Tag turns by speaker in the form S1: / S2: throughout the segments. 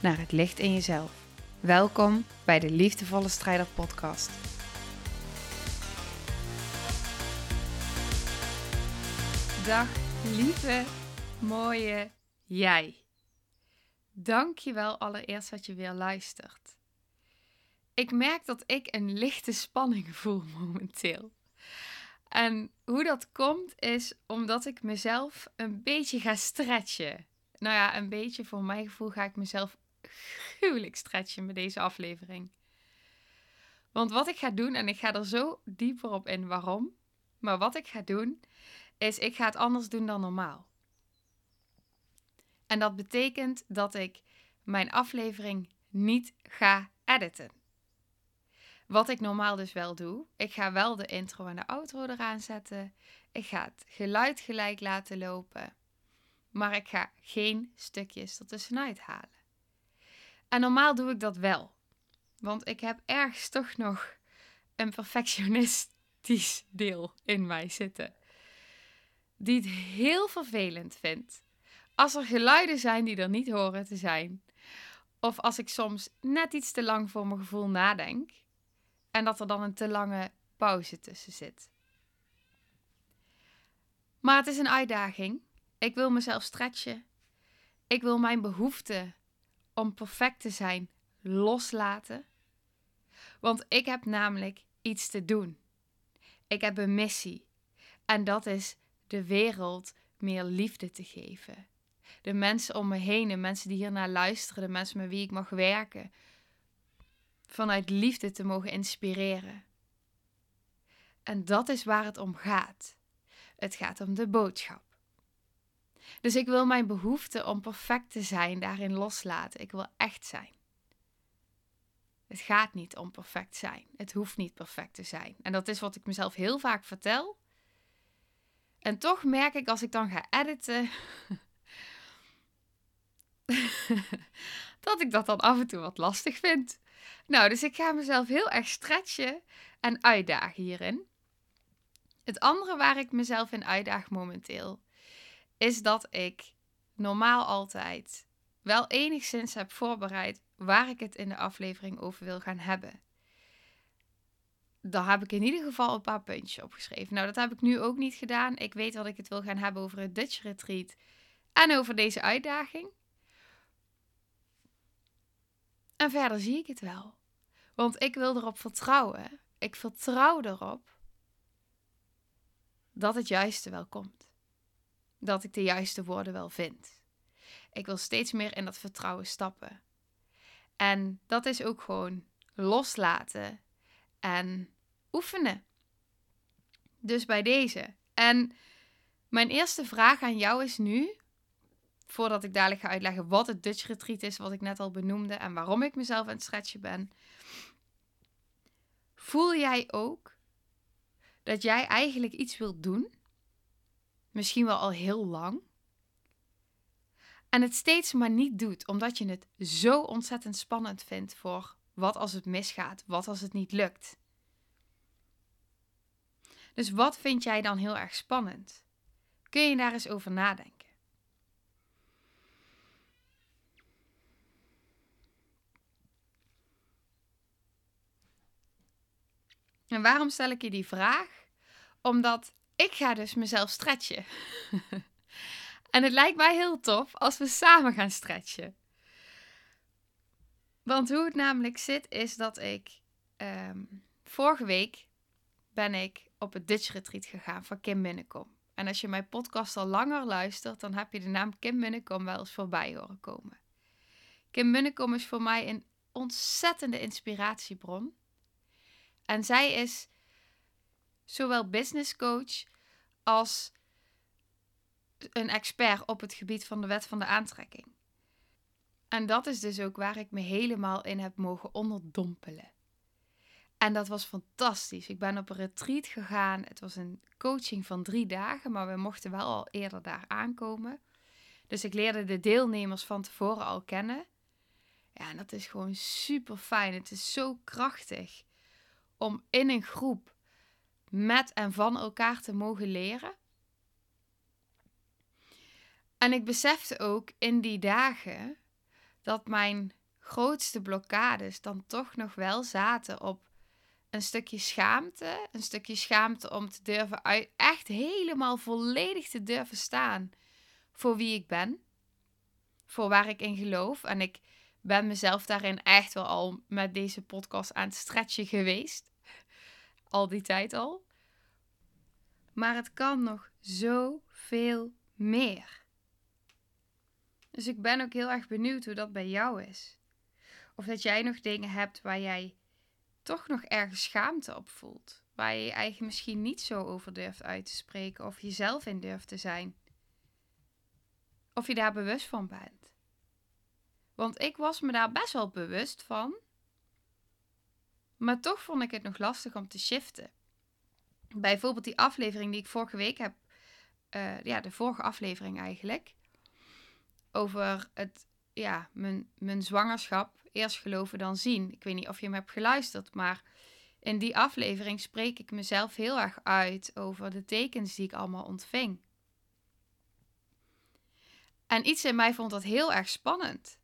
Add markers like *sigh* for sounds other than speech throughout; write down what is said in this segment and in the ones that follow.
S1: naar het licht in jezelf. Welkom bij de Liefdevolle Strijder Podcast. Dag lieve, mooie jij. Dank je wel allereerst dat je weer luistert. Ik merk dat ik een lichte spanning *laughs* voel momenteel. En hoe dat komt is omdat ik mezelf een beetje ga stretchen. Nou ja, een beetje voor mijn gevoel ga ik mezelf gruwelijk stretchen met deze aflevering. Want wat ik ga doen, en ik ga er zo dieper op in waarom, maar wat ik ga doen, is ik ga het anders doen dan normaal. En dat betekent dat ik mijn aflevering niet ga editen. Wat ik normaal dus wel doe, ik ga wel de intro en de outro eraan zetten. Ik ga het geluid gelijk laten lopen. Maar ik ga geen stukjes ertussenuit halen. En normaal doe ik dat wel. Want ik heb ergens toch nog een perfectionistisch deel in mij zitten. Die het heel vervelend vindt als er geluiden zijn die er niet horen te zijn. Of als ik soms net iets te lang voor mijn gevoel nadenk. En dat er dan een te lange pauze tussen zit. Maar het is een uitdaging. Ik wil mezelf stretchen. Ik wil mijn behoefte om perfect te zijn loslaten. Want ik heb namelijk iets te doen. Ik heb een missie. En dat is de wereld meer liefde te geven. De mensen om me heen, de mensen die hiernaar luisteren, de mensen met wie ik mag werken, vanuit liefde te mogen inspireren. En dat is waar het om gaat. Het gaat om de boodschap. Dus ik wil mijn behoefte om perfect te zijn daarin loslaten. Ik wil echt zijn. Het gaat niet om perfect zijn. Het hoeft niet perfect te zijn. En dat is wat ik mezelf heel vaak vertel. En toch merk ik als ik dan ga editen. *laughs* dat ik dat dan af en toe wat lastig vind. Nou, dus ik ga mezelf heel erg stretchen en uitdagen hierin. Het andere waar ik mezelf in uitdaag momenteel is dat ik normaal altijd wel enigszins heb voorbereid waar ik het in de aflevering over wil gaan hebben. Daar heb ik in ieder geval een paar puntjes opgeschreven. Nou, dat heb ik nu ook niet gedaan. Ik weet dat ik het wil gaan hebben over het Dutch Retreat en over deze uitdaging. En verder zie ik het wel. Want ik wil erop vertrouwen. Ik vertrouw erop dat het juiste wel komt dat ik de juiste woorden wel vind. Ik wil steeds meer in dat vertrouwen stappen. En dat is ook gewoon loslaten en oefenen. Dus bij deze. En mijn eerste vraag aan jou is nu, voordat ik dadelijk ga uitleggen wat het Dutch Retreat is, wat ik net al benoemde en waarom ik mezelf aan het stretchen ben. Voel jij ook dat jij eigenlijk iets wilt doen misschien wel al heel lang. En het steeds maar niet doet, omdat je het zo ontzettend spannend vindt voor wat als het misgaat, wat als het niet lukt. Dus wat vind jij dan heel erg spannend? Kun je daar eens over nadenken? En waarom stel ik je die vraag? Omdat ik ga dus mezelf stretchen. *laughs* en het lijkt mij heel tof als we samen gaan stretchen. Want hoe het namelijk zit is dat ik ehm, vorige week ben ik op het Dutch Retreat gegaan van Kim Minnekom. En als je mijn podcast al langer luistert, dan heb je de naam Kim Minnekom wel eens voorbij horen komen. Kim Minnekom is voor mij een ontzettende inspiratiebron. En zij is zowel business coach als een expert op het gebied van de wet van de aantrekking. En dat is dus ook waar ik me helemaal in heb mogen onderdompelen. En dat was fantastisch. Ik ben op een retreat gegaan. Het was een coaching van drie dagen, maar we mochten wel al eerder daar aankomen. Dus ik leerde de deelnemers van tevoren al kennen. Ja, en dat is gewoon super fijn. Het is zo krachtig om in een groep met en van elkaar te mogen leren. En ik besefte ook in die dagen dat mijn grootste blokkades dan toch nog wel zaten op een stukje schaamte. Een stukje schaamte om te durven uit, echt helemaal volledig te durven staan voor wie ik ben. Voor waar ik in geloof. En ik ben mezelf daarin echt wel al met deze podcast aan het stretchen geweest. Al die tijd al. Maar het kan nog zoveel meer. Dus ik ben ook heel erg benieuwd hoe dat bij jou is. Of dat jij nog dingen hebt waar jij toch nog ergens schaamte op voelt. Waar je je eigen misschien niet zo over durft uit te spreken of jezelf in durft te zijn. Of je daar bewust van bent. Want ik was me daar best wel bewust van. Maar toch vond ik het nog lastig om te shiften. Bijvoorbeeld die aflevering die ik vorige week heb. Uh, ja, de vorige aflevering eigenlijk. Over het, ja, mijn, mijn zwangerschap eerst geloven dan zien. Ik weet niet of je hem hebt geluisterd, maar in die aflevering spreek ik mezelf heel erg uit over de tekens die ik allemaal ontving. En iets in mij vond dat heel erg spannend.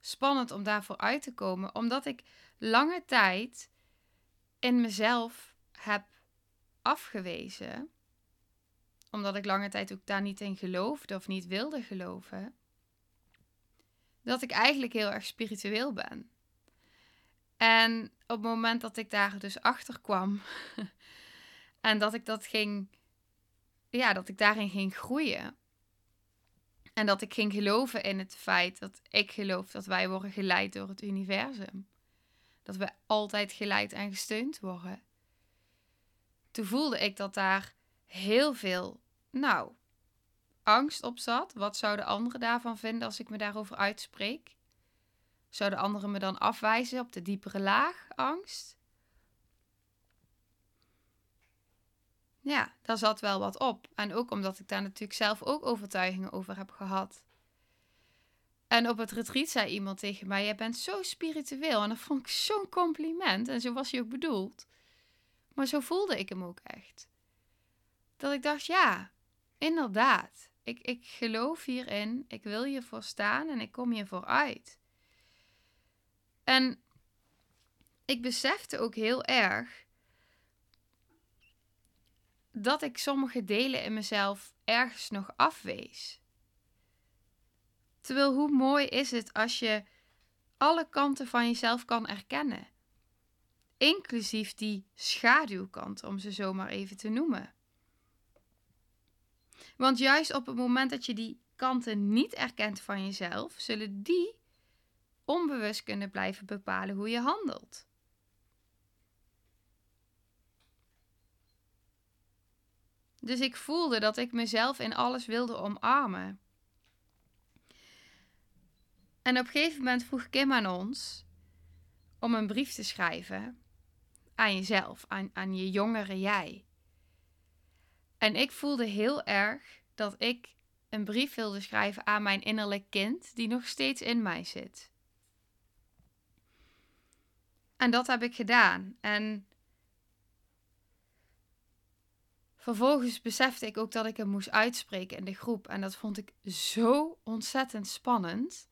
S1: Spannend om daarvoor uit te komen, omdat ik lange tijd in mezelf heb afgewezen, omdat ik lange tijd ook daar niet in geloofde of niet wilde geloven, dat ik eigenlijk heel erg spiritueel ben. En op het moment dat ik daar dus achter kwam *laughs* en dat ik dat ging, ja, dat ik daarin ging groeien. En dat ik ging geloven in het feit dat ik geloof dat wij worden geleid door het universum. Dat we altijd geleid en gesteund worden. Toen voelde ik dat daar heel veel, nou, angst op zat. Wat zouden anderen daarvan vinden als ik me daarover uitspreek? Zouden anderen me dan afwijzen op de diepere laag angst? Ja, daar zat wel wat op. En ook omdat ik daar natuurlijk zelf ook overtuigingen over heb gehad. En op het retreat zei iemand tegen mij: Jij bent zo spiritueel. En dat vond ik zo'n compliment. En zo was hij ook bedoeld. Maar zo voelde ik hem ook echt. Dat ik dacht: Ja, inderdaad. Ik, ik geloof hierin. Ik wil hiervoor staan en ik kom hiervoor uit. En ik besefte ook heel erg dat ik sommige delen in mezelf ergens nog afwees. Terwijl hoe mooi is het als je alle kanten van jezelf kan erkennen. Inclusief die schaduwkant, om ze zomaar even te noemen. Want juist op het moment dat je die kanten niet erkent van jezelf, zullen die onbewust kunnen blijven bepalen hoe je handelt. Dus ik voelde dat ik mezelf in alles wilde omarmen. En op een gegeven moment vroeg Kim aan ons om een brief te schrijven aan jezelf, aan, aan je jongere jij. En ik voelde heel erg dat ik een brief wilde schrijven aan mijn innerlijk kind, die nog steeds in mij zit. En dat heb ik gedaan. En vervolgens besefte ik ook dat ik hem moest uitspreken in de groep. En dat vond ik zo ontzettend spannend.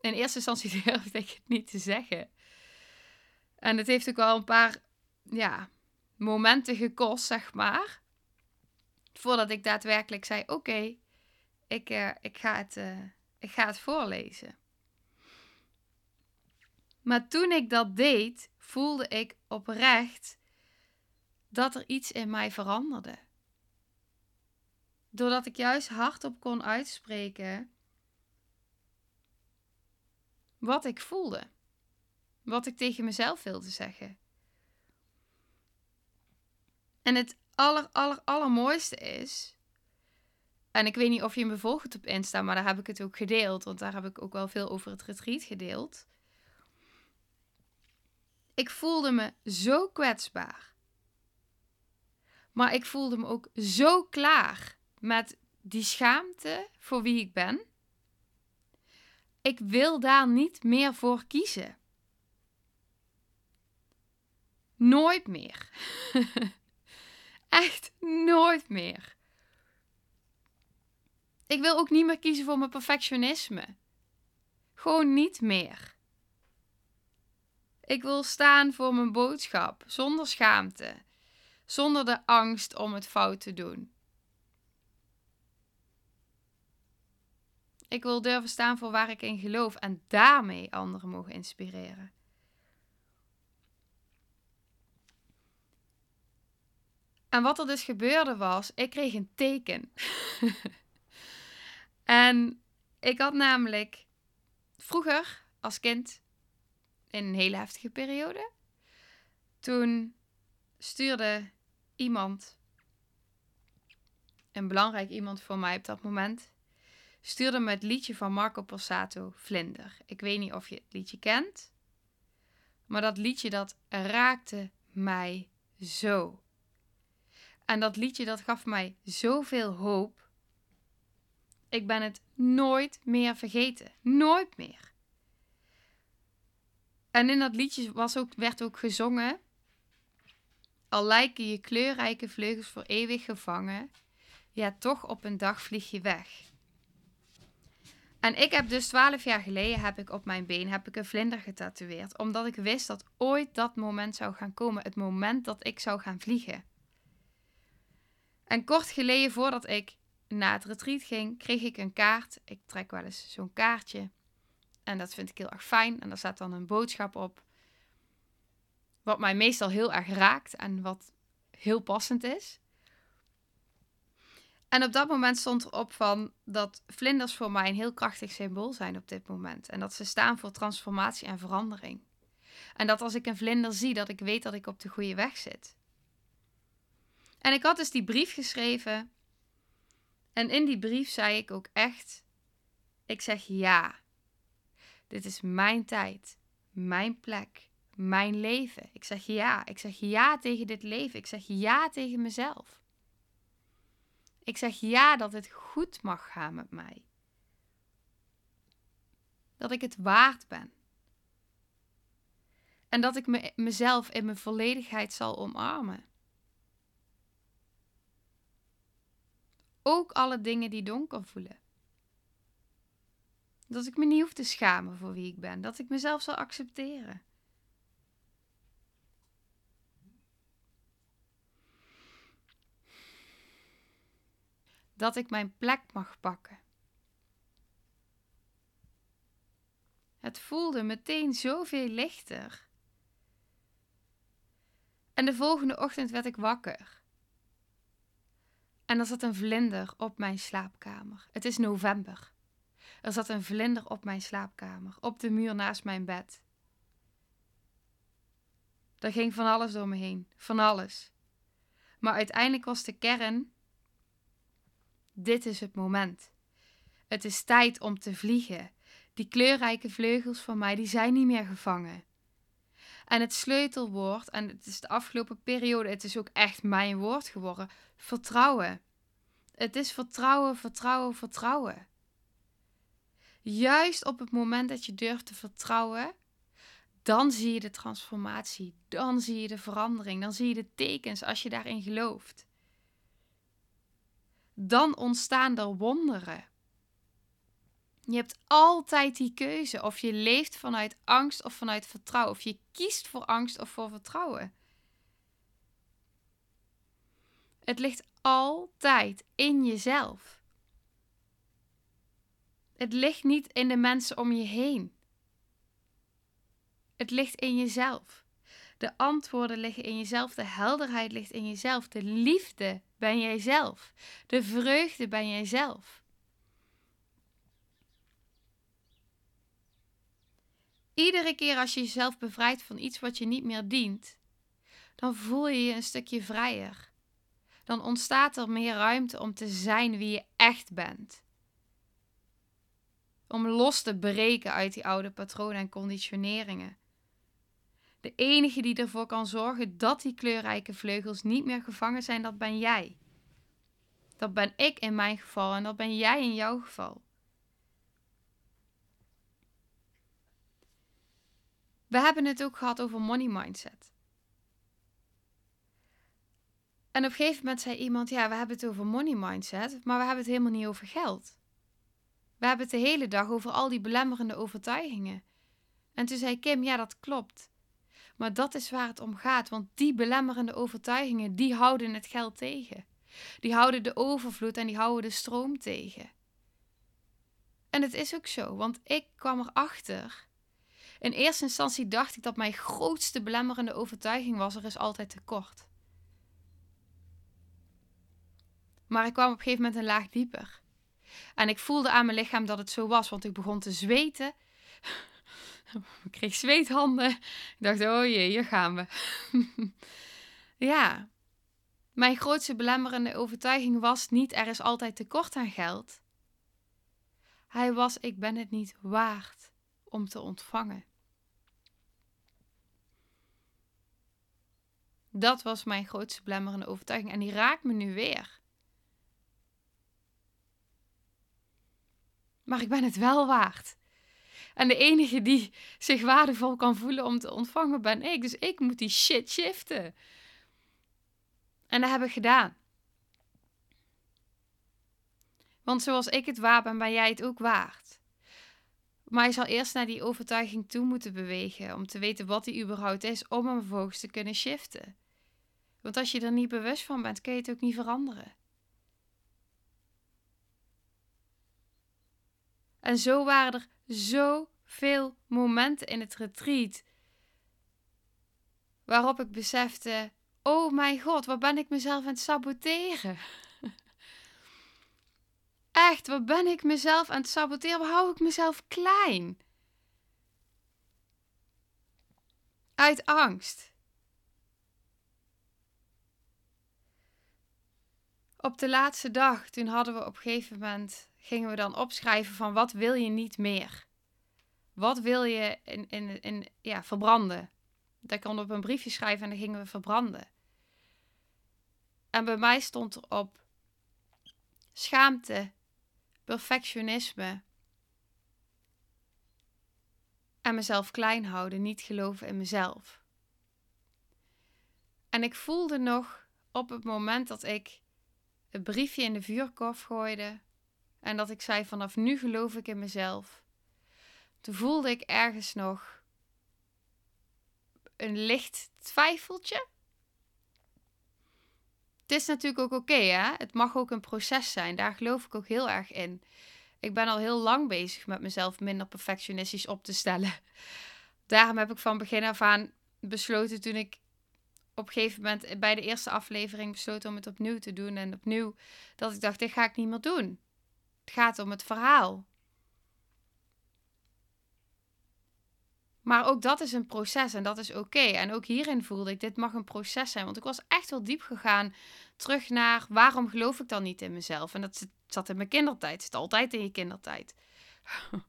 S1: In eerste instantie *laughs* durfde ik het niet te zeggen. En het heeft ook wel een paar ja, momenten gekost, zeg maar. Voordat ik daadwerkelijk zei: Oké, ik, uh, ik, ga het, uh, ik ga het voorlezen. Maar toen ik dat deed, voelde ik oprecht dat er iets in mij veranderde. Doordat ik juist hardop kon uitspreken wat ik voelde. Wat ik tegen mezelf wilde zeggen. En het aller, aller, allermooiste is En ik weet niet of je me volgt op Insta, maar daar heb ik het ook gedeeld. Want daar heb ik ook wel veel over het retreat gedeeld. Ik voelde me zo kwetsbaar. Maar ik voelde me ook zo klaar met die schaamte voor wie ik ben. Ik wil daar niet meer voor kiezen. Nooit meer. *laughs* Echt nooit meer. Ik wil ook niet meer kiezen voor mijn perfectionisme. Gewoon niet meer. Ik wil staan voor mijn boodschap, zonder schaamte, zonder de angst om het fout te doen. Ik wil durven staan voor waar ik in geloof en daarmee anderen mogen inspireren. En wat er dus gebeurde was, ik kreeg een teken. *laughs* en ik had namelijk vroeger als kind in een hele heftige periode. Toen stuurde iemand, een belangrijk iemand voor mij op dat moment, stuurde me het liedje van Marco Borsato, Vlinder. Ik weet niet of je het liedje kent, maar dat liedje dat raakte mij zo. En dat liedje dat gaf mij zoveel hoop. Ik ben het nooit meer vergeten. Nooit meer. En in dat liedje was ook, werd ook gezongen. Al lijken je kleurrijke vleugels voor eeuwig gevangen, ja, toch op een dag vlieg je weg. En ik heb dus twaalf jaar geleden heb ik op mijn been heb ik een vlinder getatoeëerd. Omdat ik wist dat ooit dat moment zou gaan komen. Het moment dat ik zou gaan vliegen. En kort geleden voordat ik naar het retreat ging, kreeg ik een kaart. Ik trek wel eens zo'n kaartje. En dat vind ik heel erg fijn. En daar staat dan een boodschap op. Wat mij meestal heel erg raakt en wat heel passend is. En op dat moment stond erop van dat vlinders voor mij een heel krachtig symbool zijn op dit moment. En dat ze staan voor transformatie en verandering. En dat als ik een vlinder zie, dat ik weet dat ik op de goede weg zit. En ik had dus die brief geschreven. En in die brief zei ik ook echt: Ik zeg ja. Dit is mijn tijd, mijn plek, mijn leven. Ik zeg ja. Ik zeg ja tegen dit leven. Ik zeg ja tegen mezelf. Ik zeg ja dat het goed mag gaan met mij. Dat ik het waard ben. En dat ik me, mezelf in mijn volledigheid zal omarmen. Ook alle dingen die donker voelen. Dat ik me niet hoef te schamen voor wie ik ben. Dat ik mezelf zal accepteren. Dat ik mijn plek mag pakken. Het voelde meteen zoveel lichter. En de volgende ochtend werd ik wakker. En er zat een vlinder op mijn slaapkamer. Het is november. Er zat een vlinder op mijn slaapkamer, op de muur naast mijn bed. Er ging van alles door me heen, van alles. Maar uiteindelijk was de kern: dit is het moment. Het is tijd om te vliegen. Die kleurrijke vleugels van mij, die zijn niet meer gevangen. En het sleutelwoord, en het is de afgelopen periode, het is ook echt mijn woord geworden: vertrouwen. Het is vertrouwen, vertrouwen, vertrouwen. Juist op het moment dat je durft te vertrouwen, dan zie je de transformatie, dan zie je de verandering, dan zie je de tekens als je daarin gelooft. Dan ontstaan er wonderen. Je hebt altijd die keuze of je leeft vanuit angst of vanuit vertrouwen. Of je kiest voor angst of voor vertrouwen. Het ligt altijd in jezelf. Het ligt niet in de mensen om je heen. Het ligt in jezelf. De antwoorden liggen in jezelf, de helderheid ligt in jezelf, de liefde ben jijzelf, de vreugde ben jijzelf. Iedere keer als je jezelf bevrijdt van iets wat je niet meer dient, dan voel je je een stukje vrijer. dan ontstaat er meer ruimte om te zijn wie je echt bent. Om los te breken uit die oude patronen en conditioneringen. De enige die ervoor kan zorgen dat die kleurrijke vleugels niet meer gevangen zijn, dat ben jij. Dat ben ik in mijn geval en dat ben jij in jouw geval. We hebben het ook gehad over money mindset. En op een gegeven moment zei iemand: Ja, we hebben het over money mindset, maar we hebben het helemaal niet over geld. We hebben het de hele dag over al die belemmerende overtuigingen. En toen zei Kim: Ja, dat klopt. Maar dat is waar het om gaat, want die belemmerende overtuigingen, die houden het geld tegen. Die houden de overvloed en die houden de stroom tegen. En het is ook zo, want ik kwam erachter. In eerste instantie dacht ik dat mijn grootste belemmerende overtuiging was: er is altijd tekort. Maar ik kwam op een gegeven moment een laag dieper. En ik voelde aan mijn lichaam dat het zo was, want ik begon te zweten. *laughs* ik kreeg zweethanden. Ik dacht, oh jee, hier gaan we. *laughs* ja, mijn grootste belemmerende overtuiging was niet er is altijd tekort aan geld. Hij was ik ben het niet waard om te ontvangen. Dat was mijn grootste belemmerende overtuiging en die raakt me nu weer. maar ik ben het wel waard. En de enige die zich waardevol kan voelen om te ontvangen ben ik. Dus ik moet die shit shiften. En dat heb ik gedaan. Want zoals ik het waar ben, ben jij het ook waard. Maar je zal eerst naar die overtuiging toe moeten bewegen om te weten wat die überhaupt is, om hem vervolgens te kunnen shiften. Want als je er niet bewust van bent, kun je het ook niet veranderen. En zo waren er zoveel momenten in het retreat waarop ik besefte: oh mijn god, wat ben ik mezelf aan het saboteren? *laughs* Echt, wat ben ik mezelf aan het saboteren? Waar hou ik mezelf klein? Uit angst. Op de laatste dag, toen hadden we op een gegeven moment gingen we dan opschrijven van wat wil je niet meer? Wat wil je in, in, ja, verbranden? Dat kon op een briefje schrijven en dan gingen we verbranden. En bij mij stond er op schaamte, perfectionisme en mezelf klein houden, niet geloven in mezelf. En ik voelde nog op het moment dat ik het briefje in de vuurkorf gooide, en dat ik zei: vanaf nu geloof ik in mezelf. Toen voelde ik ergens nog een licht twijfeltje. Het is natuurlijk ook oké, hè? Het mag ook een proces zijn. Daar geloof ik ook heel erg in. Ik ben al heel lang bezig met mezelf minder perfectionistisch op te stellen. Daarom heb ik van begin af aan besloten toen ik op een gegeven moment bij de eerste aflevering besloten om het opnieuw te doen. En opnieuw dat ik dacht, dit ga ik niet meer doen. Het gaat om het verhaal. Maar ook dat is een proces en dat is oké. En ook hierin voelde ik, dit mag een proces zijn. Want ik was echt wel diep gegaan terug naar waarom geloof ik dan niet in mezelf? En dat zat in mijn kindertijd. Het zit altijd in je kindertijd. *laughs*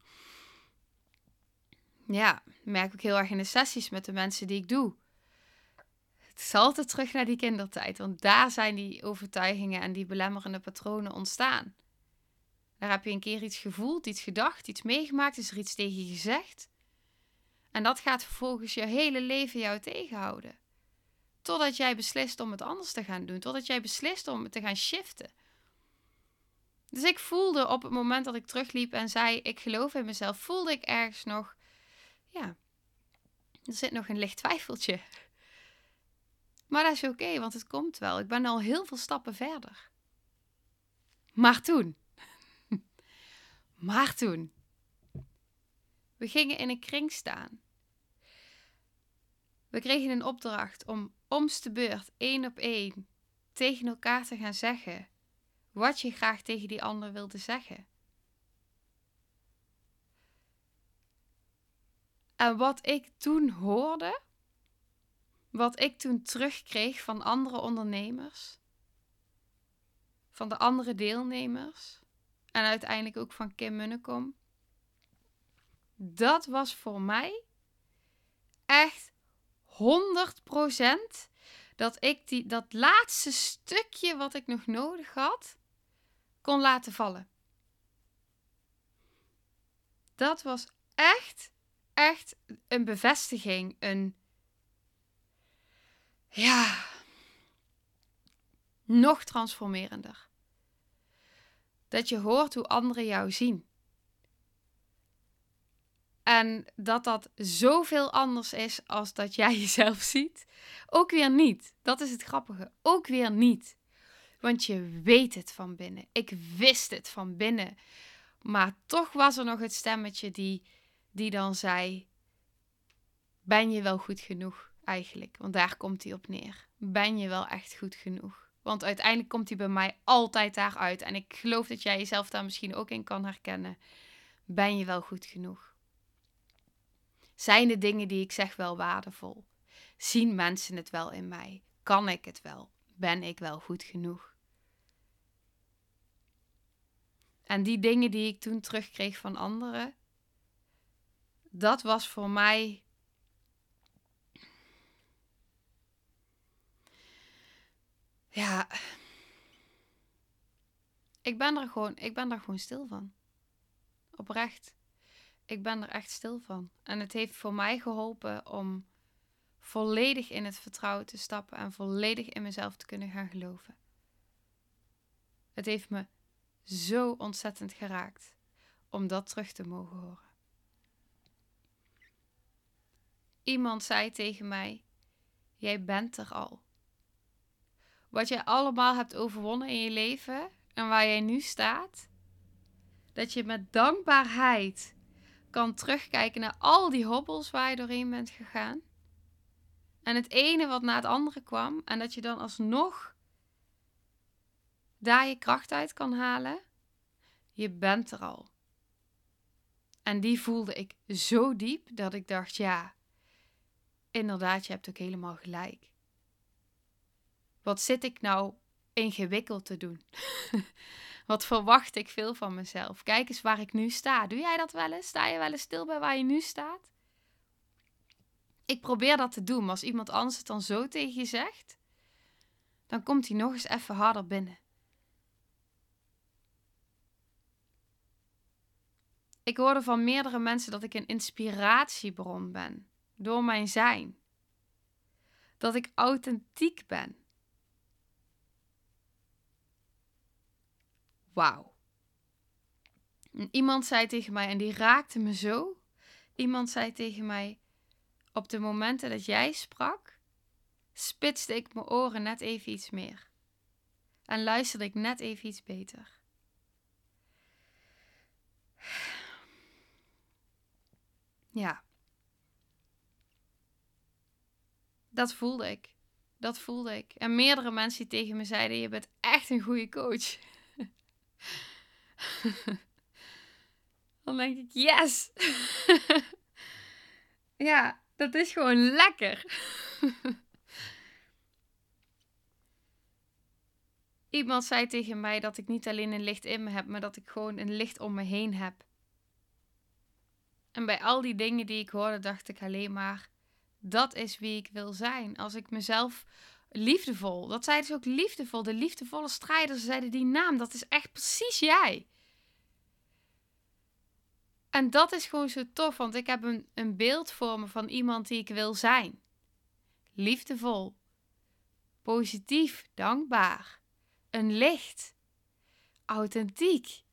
S1: ja, merk ik heel erg in de sessies met de mensen die ik doe. Het is altijd terug naar die kindertijd. Want daar zijn die overtuigingen en die belemmerende patronen ontstaan. Daar heb je een keer iets gevoeld, iets gedacht, iets meegemaakt, is er iets tegen je gezegd. En dat gaat vervolgens je hele leven jou tegenhouden. Totdat jij beslist om het anders te gaan doen. Totdat jij beslist om te gaan shiften. Dus ik voelde op het moment dat ik terugliep en zei: Ik geloof in mezelf, voelde ik ergens nog, ja, er zit nog een licht twijfeltje. Maar dat is oké, want het komt wel. Ik ben al heel veel stappen verder. Maar toen, maar toen. We gingen in een kring staan. We kregen een opdracht om omste beurt één op één tegen elkaar te gaan zeggen wat je graag tegen die ander wilde zeggen. En wat ik toen hoorde, wat ik toen terugkreeg van andere ondernemers, van de andere deelnemers en uiteindelijk ook van Kim Munnekom. Dat was voor mij echt 100% dat ik die, dat laatste stukje wat ik nog nodig had, kon laten vallen. Dat was echt, echt een bevestiging. Een, ja, nog transformerender. Dat je hoort hoe anderen jou zien. En dat dat zoveel anders is als dat jij *laughs* jezelf ziet. Ook weer niet. Dat is het grappige. Ook weer niet. Want je weet het van binnen. Ik wist het van binnen. Maar toch was er nog het stemmetje die, die dan zei: Ben je wel goed genoeg eigenlijk? Want daar komt hij op neer. Ben je wel echt goed genoeg? Want uiteindelijk komt hij bij mij altijd daaruit. En ik geloof dat jij jezelf daar misschien ook in kan herkennen. Ben je wel goed genoeg? Zijn de dingen die ik zeg wel waardevol? Zien mensen het wel in mij? Kan ik het wel? Ben ik wel goed genoeg? En die dingen die ik toen terugkreeg van anderen, dat was voor mij. Ja. Ik ben er gewoon, ik ben er gewoon stil van. Oprecht. Ik ben er echt stil van. En het heeft voor mij geholpen om volledig in het vertrouwen te stappen en volledig in mezelf te kunnen gaan geloven. Het heeft me zo ontzettend geraakt om dat terug te mogen horen. Iemand zei tegen mij: Jij bent er al. Wat jij allemaal hebt overwonnen in je leven en waar jij nu staat, dat je met dankbaarheid kan terugkijken naar al die hobbels waar je doorheen bent gegaan. En het ene wat na het andere kwam. En dat je dan alsnog daar je kracht uit kan halen. Je bent er al. En die voelde ik zo diep dat ik dacht: ja, inderdaad, je hebt ook helemaal gelijk. Wat zit ik nou ingewikkeld te doen? *laughs* Wat verwacht ik veel van mezelf? Kijk eens waar ik nu sta. Doe jij dat wel eens? Sta je wel eens stil bij waar je nu staat? Ik probeer dat te doen, maar als iemand anders het dan zo tegen je zegt, dan komt hij nog eens even harder binnen. Ik hoorde van meerdere mensen dat ik een inspiratiebron ben door mijn zijn. Dat ik authentiek ben. Wauw. Iemand zei tegen mij, en die raakte me zo. Iemand zei tegen mij: Op de momenten dat jij sprak, spitste ik mijn oren net even iets meer. En luisterde ik net even iets beter. Ja. Dat voelde ik. Dat voelde ik. En meerdere mensen die tegen me zeiden: Je bent echt een goede coach. *laughs* Dan denk ik, yes! *laughs* ja, dat is gewoon lekker. *laughs* Iemand zei tegen mij dat ik niet alleen een licht in me heb, maar dat ik gewoon een licht om me heen heb. En bij al die dingen die ik hoorde, dacht ik alleen maar: dat is wie ik wil zijn. Als ik mezelf liefdevol. Dat zeiden ze ook liefdevol. De liefdevolle strijders zeiden die naam. Dat is echt precies jij. En dat is gewoon zo tof, want ik heb een, een beeld voor me van iemand die ik wil zijn. Liefdevol, positief, dankbaar, een licht, authentiek,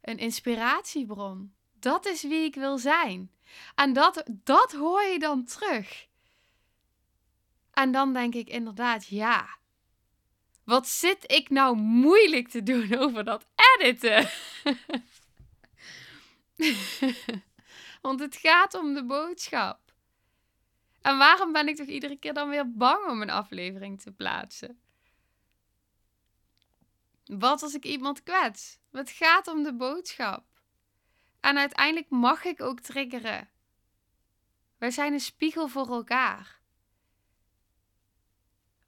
S1: een inspiratiebron. Dat is wie ik wil zijn. En dat, dat hoor je dan terug. En dan denk ik inderdaad, ja. Wat zit ik nou moeilijk te doen *laughs* over dat editen? *laughs* Want het gaat om de boodschap. En waarom ben ik toch iedere keer dan weer bang om een aflevering te plaatsen? Wat als ik iemand kwets? Het gaat om de boodschap. En uiteindelijk mag ik ook triggeren. Wij zijn een spiegel voor elkaar.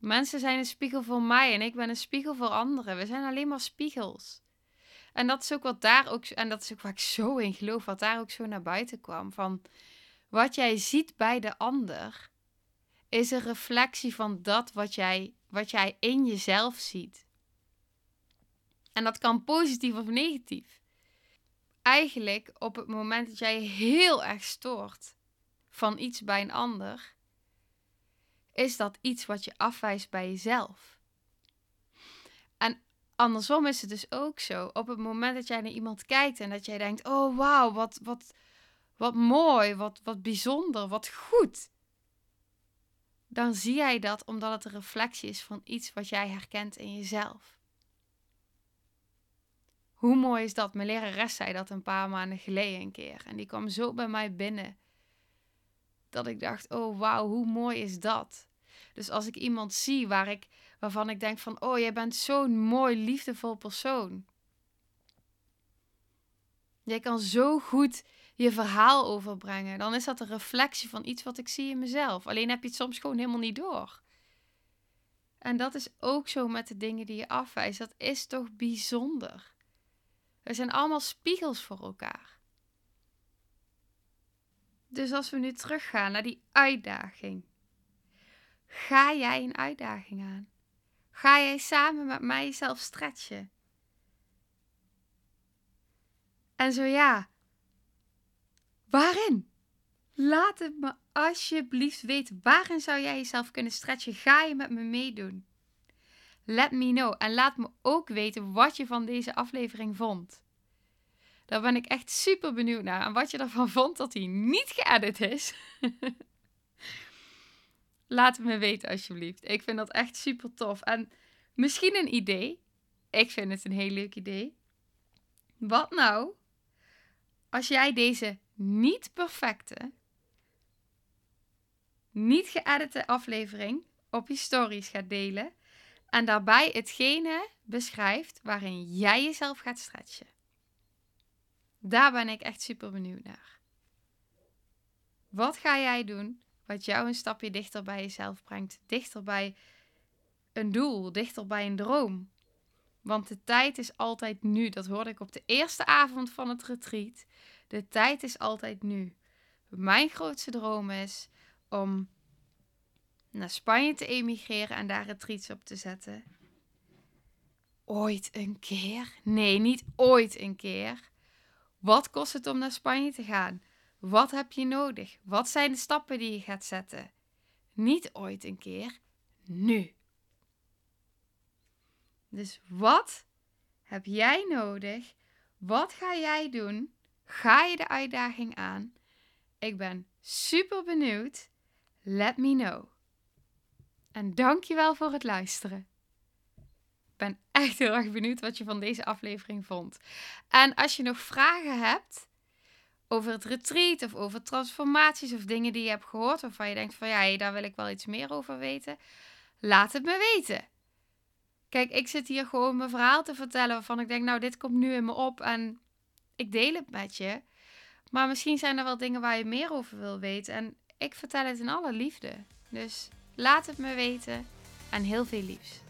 S1: Mensen zijn een spiegel voor mij en ik ben een spiegel voor anderen. We zijn alleen maar spiegels. En dat is ook wat daar ook, en dat is ook waar ik zo in geloof, wat daar ook zo naar buiten kwam. Van wat jij ziet bij de ander, is een reflectie van dat wat jij, wat jij in jezelf ziet. En dat kan positief of negatief. Eigenlijk op het moment dat jij heel erg stoort van iets bij een ander, is dat iets wat je afwijst bij jezelf. En andersom is het dus ook zo. Op het moment dat jij naar iemand kijkt en dat jij denkt: oh wauw, wat, wat, wat mooi, wat, wat bijzonder, wat goed. Dan zie jij dat omdat het een reflectie is van iets wat jij herkent in jezelf. Hoe mooi is dat? Mijn lerares zei dat een paar maanden geleden een keer. En die kwam zo bij mij binnen. Dat ik dacht, oh wauw, hoe mooi is dat? Dus als ik iemand zie waar ik, waarvan ik denk van, oh jij bent zo'n mooi, liefdevol persoon. Jij kan zo goed je verhaal overbrengen. Dan is dat een reflectie van iets wat ik zie in mezelf. Alleen heb je het soms gewoon helemaal niet door. En dat is ook zo met de dingen die je afwijst. Dat is toch bijzonder. We zijn allemaal spiegels voor elkaar. Dus als we nu teruggaan naar die uitdaging. Ga jij een uitdaging aan? Ga jij samen met mij jezelf stretchen? En zo ja, waarin? Laat het me alsjeblieft weten. Waarin zou jij jezelf kunnen stretchen? Ga je met me meedoen? Let me know. En laat me ook weten wat je van deze aflevering vond. Daar ben ik echt super benieuwd naar. En wat je ervan vond dat hij niet geëdit is. *laughs* Laat het me weten alsjeblieft. Ik vind dat echt super tof. En misschien een idee. Ik vind het een heel leuk idee. Wat nou als jij deze niet perfecte, niet geëdite aflevering op je stories gaat delen en daarbij hetgene beschrijft waarin jij jezelf gaat stretchen. Daar ben ik echt super benieuwd naar. Wat ga jij doen wat jou een stapje dichter bij jezelf brengt? Dichter bij een doel, dichter bij een droom. Want de tijd is altijd nu. Dat hoorde ik op de eerste avond van het retreat. De tijd is altijd nu. Mijn grootste droom is om naar Spanje te emigreren en daar retreats op te zetten. Ooit een keer? Nee, niet ooit een keer. Wat kost het om naar Spanje te gaan? Wat heb je nodig? Wat zijn de stappen die je gaat zetten? Niet ooit een keer, nu. Dus wat heb jij nodig? Wat ga jij doen? Ga je de uitdaging aan? Ik ben super benieuwd. Let me know. En dankjewel voor het luisteren. Ben echt heel erg benieuwd wat je van deze aflevering vond. En als je nog vragen hebt over het retreat of over transformaties of dingen die je hebt gehoord waarvan je denkt van ja, daar wil ik wel iets meer over weten, laat het me weten. Kijk, ik zit hier gewoon mijn verhaal te vertellen waarvan ik denk, nou, dit komt nu in me op en ik deel het met je. Maar misschien zijn er wel dingen waar je meer over wil weten. En ik vertel het in alle liefde. Dus laat het me weten en heel veel liefs.